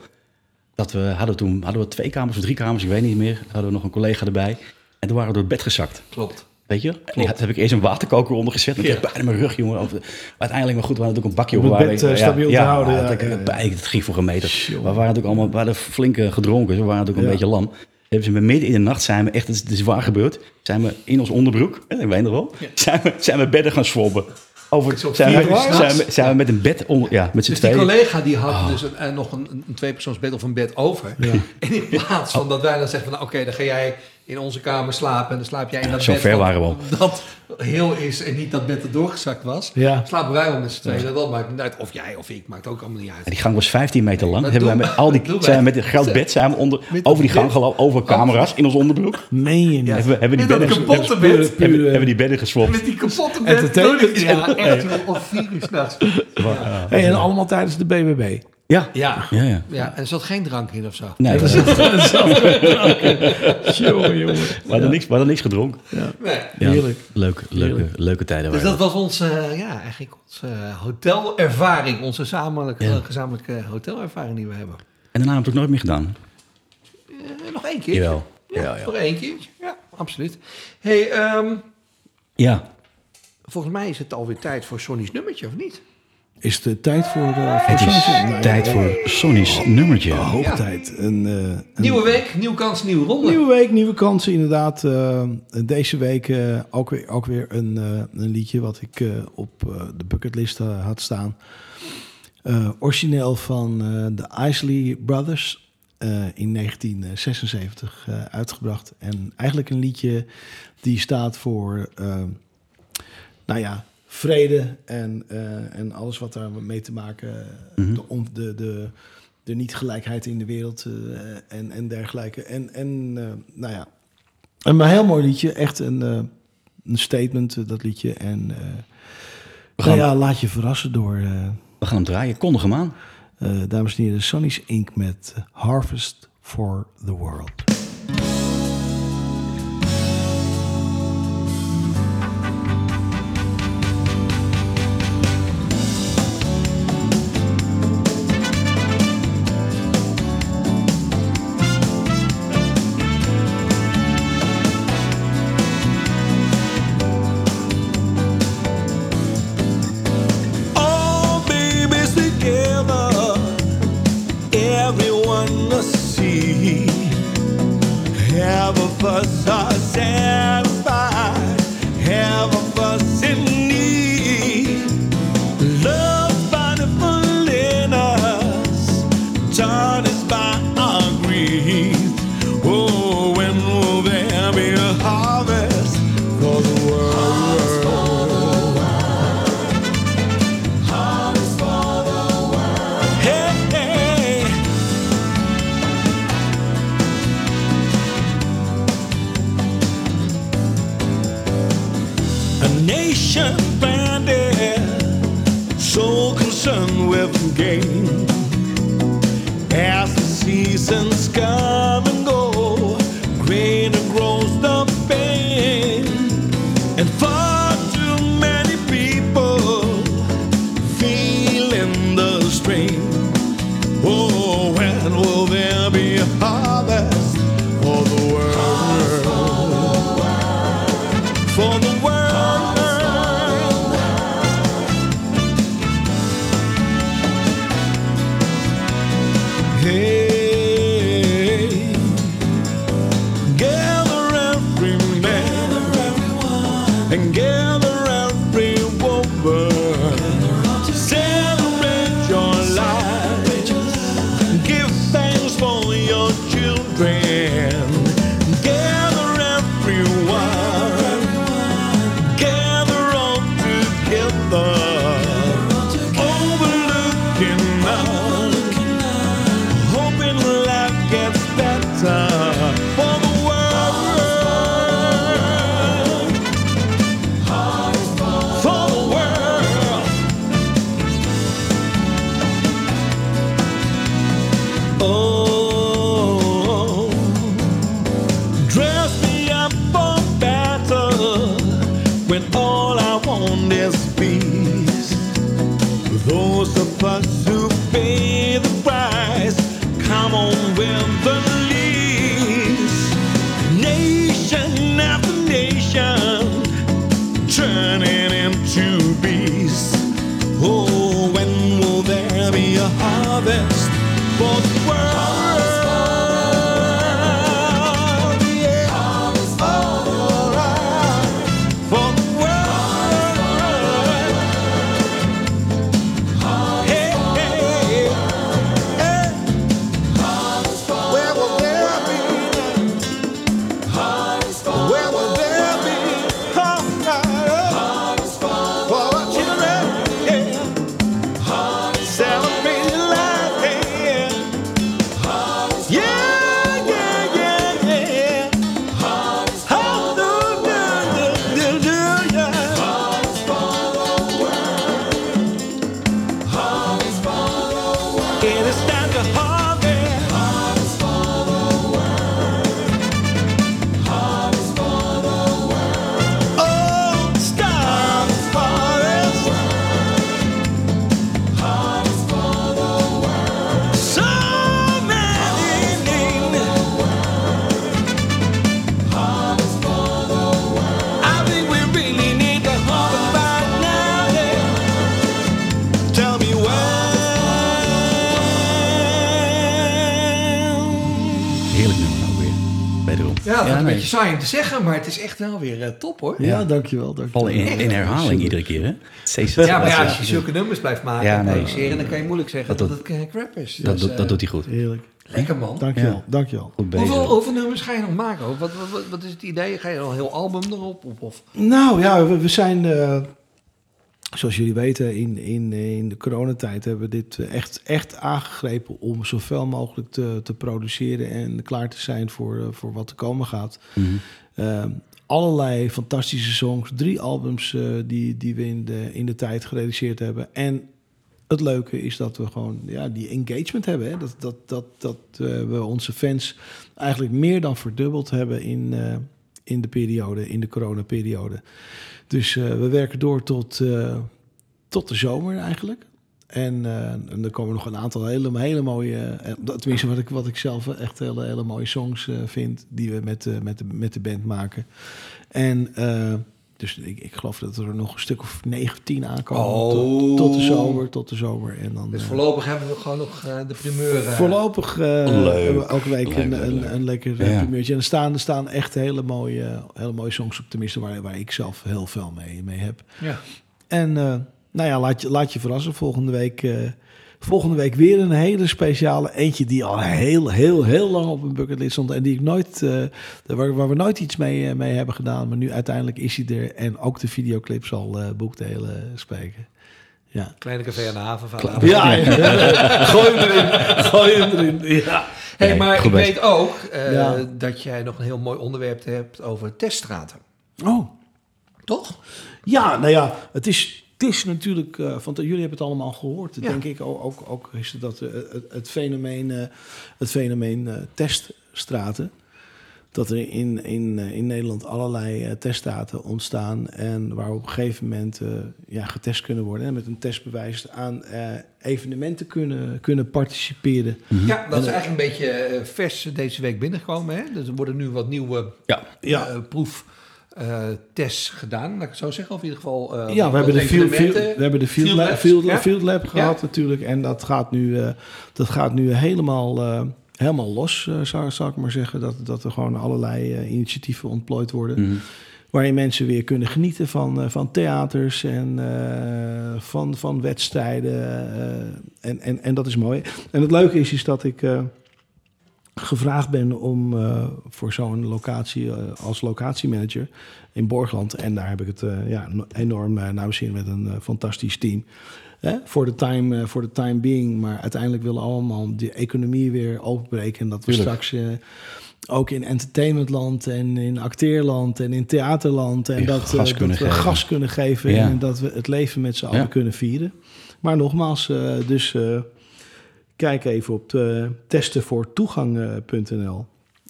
Dat we hadden toen hadden we twee kamers of drie kamers, ik weet niet meer. Hadden we nog een collega erbij. En toen waren we door het bed gezakt. Klopt. Weet je? En die had- heb ik eerst een waterkoker onder gezet. En ik Ja. heb bijna mijn rug, jongen. Over- Maar uiteindelijk, maar goed, we hadden natuurlijk een bakje Om het waar bed, eh, stabiel te houden, ja, dat- ja, ja. bij- Het ging voor gemeten. We waren natuurlijk allemaal, we hadden flink gedronken. Dus we waren natuurlijk een Ja. beetje lam. Hebben ze me midden in de nacht zijn we echt, het is, waar gebeurd, zijn we in ons onderbroek, ik weet nog wel, zijn, we, zijn we bedden gaan swabben. Over, zijn, we, zijn, we, zijn we met een bed onder, ja, met z'n Dus die tweeën. collega die had Oh. dus een, eh, nog een, een tweepersoonsbed of een bed over. En in plaats van dat wij dan zeggen van... nou, oké, dan ga jij in onze kamer slapen... en dan slaap jij in dat zo bed ver wat- waren we al. dat heel is en niet dat bed dat doorgezakt was. Ja. Slapen wij wel met z'n tweeën. Dat maakt niet uit. Of jij of ik, maakt ook allemaal niet uit. En die gang was 15 meter lang. Hebben wij met al die, zijn wij? met een groot bed zijn we onder, over die gang gelopen, over camera's in ons onderbroek. Meen je niet? Hebben, we- hebben die bedden, kapotte hebben, bed. hebben, hebben, hebben die bedden geswapt. Met die kapotte bed. Entertainment. Ja, echt. Of vier uur s'nachts. En allemaal tijdens de BBB. Ja. Ja. Ja, ja. Ja, en er zat geen drank in of zo. Nee, we Jongen, jongen. hadden niks, we hadden niks gedronken. Nee. Ja, Heerlijk. Leuke, leuke, Heerlijk. leuke tijden. Dus waren dat was onze, eh, ja, eigenlijk onze eh, hotelervaring. Onze gezamenlijke, Ja. gezamenlijke hotelervaring die we hebben. En daarna heb ik het nooit meer gedaan. Eh, nog één keer. Jawel. Ja, Ja, ja. nog één keer. Ja, absoluut. hey, ehm, Ja. volgens mij is het alweer tijd voor Sonny's nummertje, of niet? Is het tijd voor... eh voor Het is tijd voor Sonny's nummertje. Hoog Ja. tijd. Een, eh, een Nieuwe week, nieuwe kans, nieuwe ronde. Nieuwe week, nieuwe kansen inderdaad. Eh, deze week eh, ook, weer, ook weer een, eh, een liedje wat ik eh, op eh, de bucketlist had staan. Eh, origineel van eh, de Isley Brothers eh, in 1976 eh, uitgebracht. En eigenlijk een liedje die staat voor, nou ja, vrede en, eh, en alles wat daar mee te maken, Mhm. de, on- de, de, de niet-gelijkheid in de wereld eh, en, en dergelijke. En, en eh, nou ja, een heel mooi liedje, echt een, een statement, dat liedje. En eh, gaan- nou ja, laat je verrassen door, We gaan hem draaien. Kondig hem aan. dames en heren, Sonny's Inc. met Harvest for the World. Beetje saai om te zeggen, maar het is echt wel weer eh, top hoor. Ja, dankjewel. dankjewel. In, in herhaling iedere keer, hè? Steeds Ja, maar ja, als je zulke nummers blijft maken Ja, en nee. produceren, dan kan je moeilijk zeggen Dat dat, het eh, crap is. Dat, Dus, doet- eh, dat doet hij goed. Heerlijk. Lekker man. Dankjewel. Ja. Dankjewel. Goed bezig. Hoeveel, hoeveel nummers ga je nog maken? Wat, wat, wat, wat is het idee? Ga je al een heel album erop? Of, of? Nou ja, we, we zijn, eh, zoals jullie weten, in, in, in de coronatijd hebben we dit eh, echt, echt aangegrepen om zoveel mogelijk te, te produceren en klaar te zijn voor, eh, voor wat er komen gaat. Eh, allerlei fantastische songs, drie albums eh, die, die we in de, in de tijd gerealiseerd hebben. En het leuke is dat we gewoon ja, die engagement hebben. Hè? Dat, dat, dat, dat we onze fans eigenlijk meer dan verdubbeld hebben in, in de periode, in de coronaperiode. Dus eh, we werken door tot, eh, tot de zomer eigenlijk. En, eh, en er komen nog een aantal hele, hele mooie, tenminste wat ik, wat ik zelf echt hele, hele mooie songs vind, die we met, met, de, met de band maken. En dus ik, ik geloof dat er nog een stuk of 19 aankomen Oh. tot, tot de zomer, tot de zomer. En dan, Dus eh, voorlopig hebben we gewoon nog eh, de primeur. eh, Voorlopig eh, hebben we elke week Leuk, een, leuk, een, lekker Ja. primeurtje. En er staan, er staan echt hele mooie, hele mooie songs op, tenminste waar, waar ik zelf heel veel mee, mee heb. Ja. En eh, nou ja, laat je, laat je verrassen. Volgende week, eh, volgende week weer een hele speciale eentje die al heel, heel, heel lang op mijn bucketlist stond. En die ik nooit, eh, waar, waar we nooit iets mee, eh, mee hebben gedaan. Maar nu uiteindelijk is hij er. En ook de videoclip zal eh boekdelen spreken. Ja. Kleine café aan de haven. van Ja, gooi hem erin. Gooi hem erin. Ja. Hey, Nee, maar ik weet ook eh, Ja. dat jij nog een heel mooi onderwerp hebt over teststraten. Oh. Toch? Ja, nou ja, het is, het is natuurlijk, eh want jullie hebben het allemaal gehoord, Ja. denk ik. Ook, ook, ook is het dat, eh, het, het fenomeen, eh, het fenomeen eh, teststraten. Dat er in, in, eh, in Nederland allerlei eh, teststraten ontstaan. En waar op een gegeven moment eh, ja, getest kunnen worden. En met een testbewijs aan eh, evenementen kunnen, kunnen participeren. Ja, dat is eigenlijk een beetje vers deze week binnengekomen. Hè? Dus er worden nu wat nieuwe Ja. Ja. Eh, proeftests gedaan, laat ik het zo zeggen. Of in ieder geval. eh, Ja, we hebben, de field, field- we hebben de field, Field labs, field, ja. field lab gehad Ja. natuurlijk. En dat gaat nu, eh, dat gaat nu helemaal, eh, helemaal los, eh, zou, zou ik maar zeggen. Dat, dat er gewoon allerlei eh, initiatieven ontplooid worden. Mhm. Waarin mensen weer kunnen genieten van, eh, van theaters en eh, van, van wedstrijden. eh, en, en, en dat is mooi. En het leuke is, is dat ik eh, gevraagd ben om eh, voor zo'n locatie eh, als locatiemanager in Borgland. En daar heb ik het eh, ja, no- enorm naar zin met een fantastisch team. Voor de time, voor de time being. Maar uiteindelijk willen we allemaal de economie weer openbreken. En dat we Tuurlijk. straks ook in entertainmentland en in acteerland en in theaterland. En dat, gas dat kunnen we geven. gas kunnen geven. Ja. En dat we het leven met z'n allen Ja. kunnen vieren. Maar nogmaals, dus kijk even op de testenvoortoegang.nl.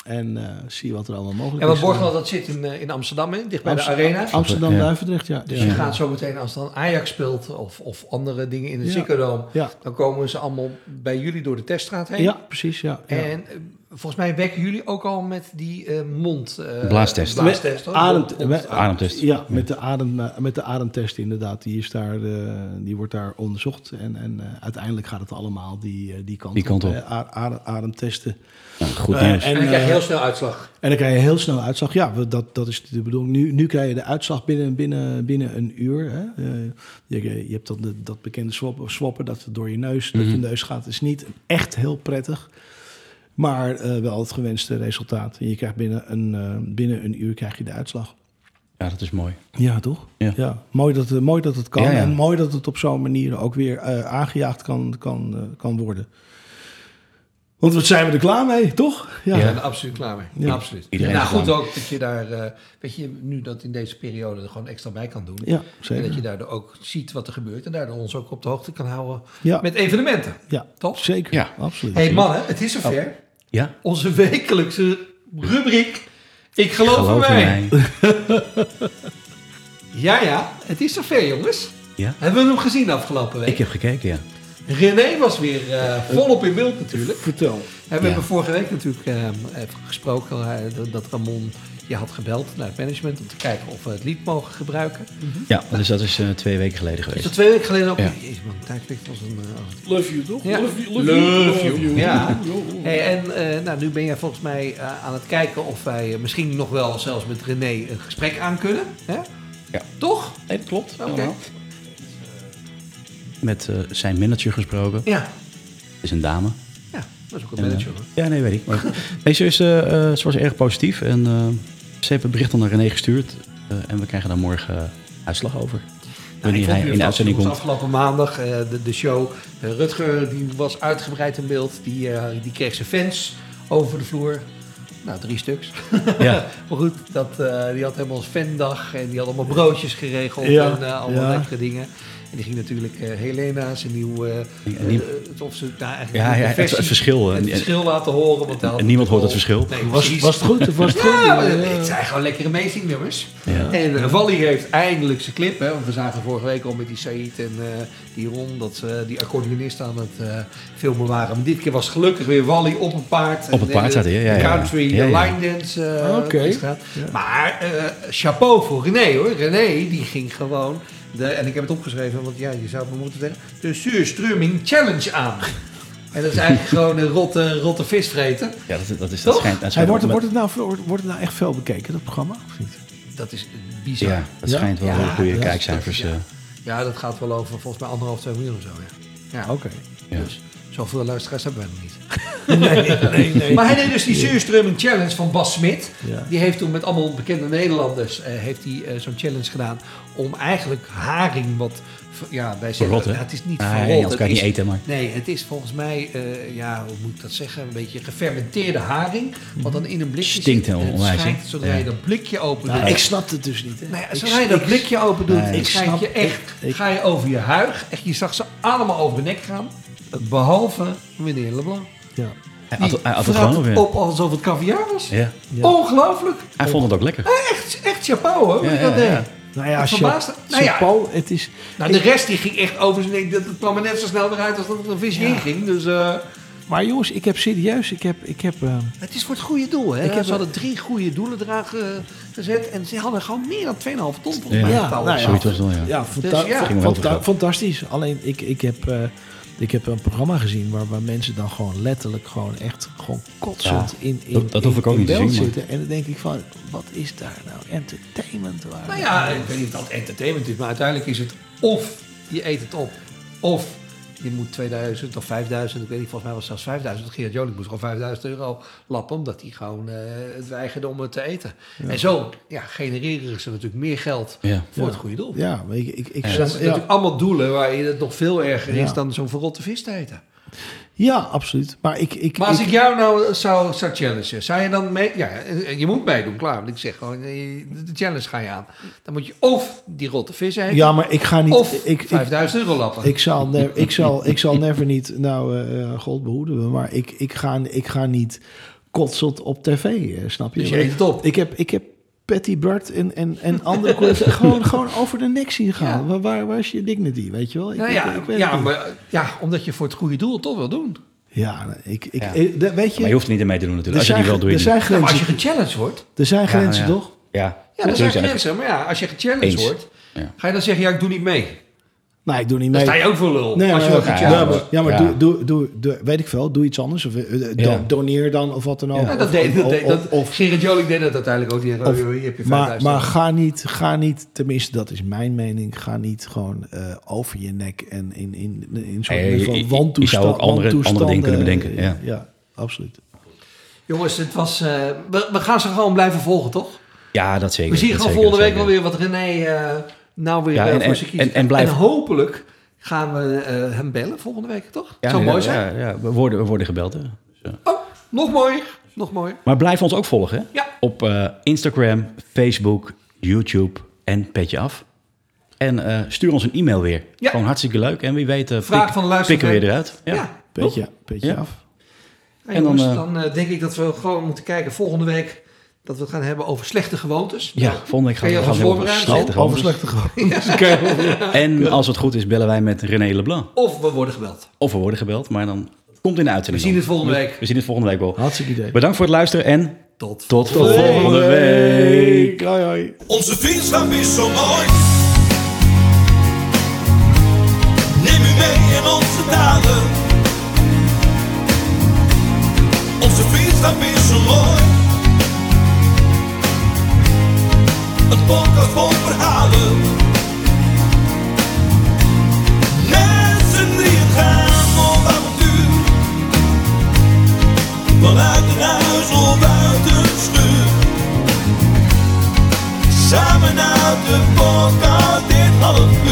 En eh, zie wat er allemaal mogelijk En wat is. Borgland, dat zit in, eh, in Amsterdam, hè? dicht bij de arena. Amsterdam, Ja. Duivendrecht, ja. Dus ja. je gaat zo meteen, als dan Ajax speelt of, of andere dingen in het Ja. Dan komen ze allemaal bij jullie door de teststraat heen. Ja, precies, ja. ja. En eh, volgens mij wekken jullie ook al met die eh, mond... eh, Blaastest. blaastest. Adem, Ademtest. Ja, met de, adem, eh, met de ademtest inderdaad. Die, is daar, eh, die wordt daar onderzocht. En, en eh, uiteindelijk gaat het allemaal die, die kant Die kant op. adem- ademtesten. Nou, goed nieuws. En dan krijg je heel snel uitslag. En dan krijg je heel snel uitslag. Ja, dat, dat is de bedoeling. Nu, nu krijg je de uitslag binnen, binnen, binnen een uur. Hè. Eh, je, je hebt dan de- dat bekende swappen, swappen dat het door je neus, dat je neus gaat. is niet echt heel prettig. Maar eh, wel het gewenste resultaat. En je krijgt binnen een, eh, binnen een uur krijg je de uitslag. Ja, dat is mooi. Ja, toch? Ja. Mooi, dat, het- mooi dat het kan. Ja, ja. En mooi dat het op zo'n manier ook weer eh, aangejaagd kan, kan, eh, kan worden. Want wat zijn we er klaar mee, toch? We Ja. zijn er absoluut klaar mee. Ja. Absoluut. Iedereen nou goed ook dat je daar, eh, weet je, nu dat in deze periode er gewoon extra bij kan doen. Ja, En dat je daardoor ook ziet wat er gebeurt en daardoor ons ook op de hoogte kan houden Ja. met evenementen. Ja, Toch? zeker. Ja. absoluut. hey mannen, het is zover. Ja, Onze wekelijkse rubriek. Ik geloof, geloof in in mij. mij. Ja, ja, het is zover jongens. Ja, Hebben we hem gezien afgelopen week? ik heb gekeken, ja. René was weer eh, volop in beeld natuurlijk. Vertel. En we hebben vorige week natuurlijk eh, even gesproken eh, dat- dat Ramon je had gebeld naar het management om te kijken of we het lied mogen gebruiken. Ja, dus dat is eh, twee weken geleden Is geweest. dat twee weken geleden ook? Ja. Jezus man, tijd vliegt als een... eh, als een- Love you, toch? Ja. Love you. Love you. Ja. Hey, en eh, nou, nu ben jij volgens mij eh, aan het kijken of wij misschien nog wel zelfs met René een gesprek aan kunnen. Hè? Ja. Toch? Nee, dat klopt. Oké. Met eh, zijn manager gesproken. Ja. Het is een dame. Ja, dat is ook een En, eh, manager. hoor. ja, nee, weet ik. Maar, nee, ze, is, eh, ze was erg positief. En ze heeft een bericht al naar René gestuurd. en we krijgen daar morgen uitslag over. Nou, Wanneer hij het in de uitzending komt. Afgelopen maandag, de, de show. Rutger die was uitgebreid in beeld. Die, die kreeg zijn fans over de vloer. Nou, drie stuks. Ja. maar goed, dat, die had helemaal een fandag. En die had allemaal broodjes geregeld. Ja, En allemaal ja. lekkere dingen. En die ging natuurlijk eh, Helena zijn nieuw... eh, En nie- eh, of ze, nou, eigenlijk Ja, de ja, het, versie- het verschil. Het En, en- verschil laten horen. Want en niemand hoort het verschil. Nee, Was, was het goed? Of was het goed? Ja, het zijn gewoon lekkere amazing nummers. Ja. En uh, Wally heeft eindelijk zijn clip. Hè, want we zagen vorige week al met die Said en eh, die Ron dat ze die accordeonist aan het eh, filmen waren. Maar dit keer was gelukkig weer Wally op een paard. Op het paard zat hij, ja, country, Ja, de ja. line dance. eh, Oké. Maar eh, chapeau voor René hoor. René die ging gewoon, de, en ik heb het opgeschreven, want ja, je zou het me moeten zeggen, de Suurströmming Challenge aan. En dat is eigenlijk gewoon een rotte, rotte visvreten. Ja, dat, dat is dat schijnt. Dat Hey, wordt, met- wordt, het nou, wordt, wordt het nou echt veel bekeken, dat programma? Of niet? Dat is bizar. ja, dat Ja? schijnt wel Ja, goede kijkcijfers. dat eh. Ja, dat gaat wel over volgens mij anderhalf, twee miljoen of zo. Ja. ja. Oké. Ja. Dus zoveel luisteraars hebben wij nog niet. nee, nee, nee. Maar hij deed dus die Suurströmming Challenge van Bas Smit. Ja. Die heeft toen met allemaal bekende Nederlanders eh, heeft hij, eh, zo'n challenge gedaan. Om eigenlijk haring wat... Ja, wij zeggen, Verrot, nou, het is niet Ah, verrot. nee, het kan je is- niet eten, maar... Nee, het is volgens mij, eh, ja, hoe moet ik dat zeggen? Een beetje gefermenteerde haring. Wat dan in een blikje Stinkt zit. hè? schijnt, Zodra Ja. je dat blikje open Nou, doet. ik snap het dus niet. Hè. Nou Ik zodra je dat ik- blikje open doet, Nee. Ik snap- je echt, ik- ik- ga je over je huig. Echt, je zag ze allemaal over de nek gaan. Behalve meneer Leblanc. Ja. Hij had, hij had het vrat gewoon weer. op alsof het caviar was. Ja. Ja. Ongelooflijk. Hij vond het ook lekker. Echt, echt chapeau hoor. hoe Ja, je dat ja. Nou ja, verbaasde- nou ja. Chapeau, het is... Nou, de rest die ging echt over zijn nek. Dat het kwam er net zo snel weer uit als dat er een visje in ging. Dus eh, Maar jongens, ik heb serieus, ik heb... Ik heb eh, het is voor het goede doel. Hè? Ik heb- ze hadden drie goede doelen eraan ge- gezet. En ze hadden gewoon meer dan 2,5 ton volgens Ja. mij. Ja, nou ja. Zoiets was het wel, ja. ja, fanta- Dus ja. Fanta- fantastisch. Alleen ik, ik, heb, eh, ik heb een programma gezien waar, waar mensen dan gewoon letterlijk gewoon echt gewoon kotsend Ja, in, in dat- dat in- hoef ik ook in niet te beeld zien, maar- zitten. En dan denk ik van, wat is daar nou entertainment waar? Nou ja, ik weet niet of dat entertainment is, maar uiteindelijk is het of je eet het op, of je moet 2000 of 5000, ik weet niet, volgens mij was het zelfs 5000. Gerard Joling moest gewoon 5000 euro lappen, omdat hij gewoon eh, het weigerde om het te eten. En zo ja, genereren ze natuurlijk meer geld Ja. voor het goede doel. Ja, maar ik, ik, ik dat zijn ja. natuurlijk allemaal doelen waar je het nog veel erger Ja. is dan zo'n verrotte vis te eten. Ja, absoluut. Maar ik, ik, Maar als ik- ik jou nou zou, zou challengen, zou je dan mee... Ja, je moet meedoen, klaar. Want ik zeg gewoon, eh, de challenge ga je aan. Dan moet je of die rotte vis eten, ja, maar ik ga niet... of ik, ik, 5000 euro lappen. Ik zal, ne- ik zal, ik zal never niet, nou, eh God behoeden we, maar ik, ik, ga, ik ga niet kotsend op tv, eh, snap je? Dus je eet het op. Ik heb, ik heb Patty Bart en, en, en andere collega's gewoon, gewoon over de nek zien gaan. Ja. Waar, waar, waar is je dignity, weet je wel? Ik, Nou ja, ik weet ja, maar, ja, omdat je voor het goede doel toch wil doen. Ja, ik, ik, Ja. eh, weet je, Maar je hoeft niet in mee te doen natuurlijk. Als je die wil, doe je er zijn Ja, maar als je grenzen, gechallenged wordt... er zijn grenzen ja. toch? Ja, Ja, er zijn grenzen. Maar ja, als je gechallenged Eens. wordt... Ja. Ga je dan zeggen, ja, ik doe niet mee. Nee, ik doe niet Dan mee. sta je ook voor lul. Nee, als je ja, ja, maar, ja, maar Ja. Doe, doe, doe, doe- weet ik veel, doe iets anders. Of, eh, do- Ja. Doneer dan of wat dan ook. Ja, Ja, dat Of- deed, dat of- deed, dat, of- of- Gerrit Joling deed dat uiteindelijk ook. Die, Of- hier heb je Maar, 5000 maar ga niet, ga niet, tenminste dat is mijn mening, ga niet gewoon eh, over je nek en in, in, in Nee, van je- je- je wantoestand. zou ook andere- andere dingen kunnen bedenken, eh, ja, absoluut. Jongens, het was, eh, we, we gaan ze gewoon blijven volgen, toch? Ja, dat zeker. We zien gewoon volgende week wel weer wat René eh, nou weer Ja, eh, en- voor en- zich kiest. en- en blijf- hopelijk gaan we eh, hem bellen volgende week, toch? Ja, Zou ja, mooi zijn. Ja, ja, we, worden, we worden gebeld. Hè. Dus. Oh, nog mooier. Nog mooier. Maar blijf ons ook volgen. Hè? Ja. Op eh, Instagram, Facebook, YouTube en Petje Af. En eh, stuur ons een e-mail weer. Ja. Gewoon hartstikke leuk. En wie weet, Vraag pik- van de luisteraar. pikken we weer eruit. Ja. Beetje Ja. af. En dan, jongens, dan, denk ik dat we gewoon moeten kijken volgende week dat we het gaan hebben over slechte gewoontes. Ja, volgende week gaan we je gaan we hebben voorbereiden? slechte Over gewoontes. slechte gewoontes. En als het goed is, bellen wij met René Leblanc. Of we worden gebeld. Of we worden gebeld, maar dan komt in de We uitzending. zien dan. het volgende week. We zien het volgende week wel. Hartstikke idee. Bedankt voor het luisteren en Tot. tot volgende week. Hoi, hoi. Onze vriendschap is zo mooi. Neem u mee in onze daden. bonkers vol verhalen. Mensen die het gaan op avontuur. Vanuit een huis of buiten een schuur. Samen uit de podcast dit half.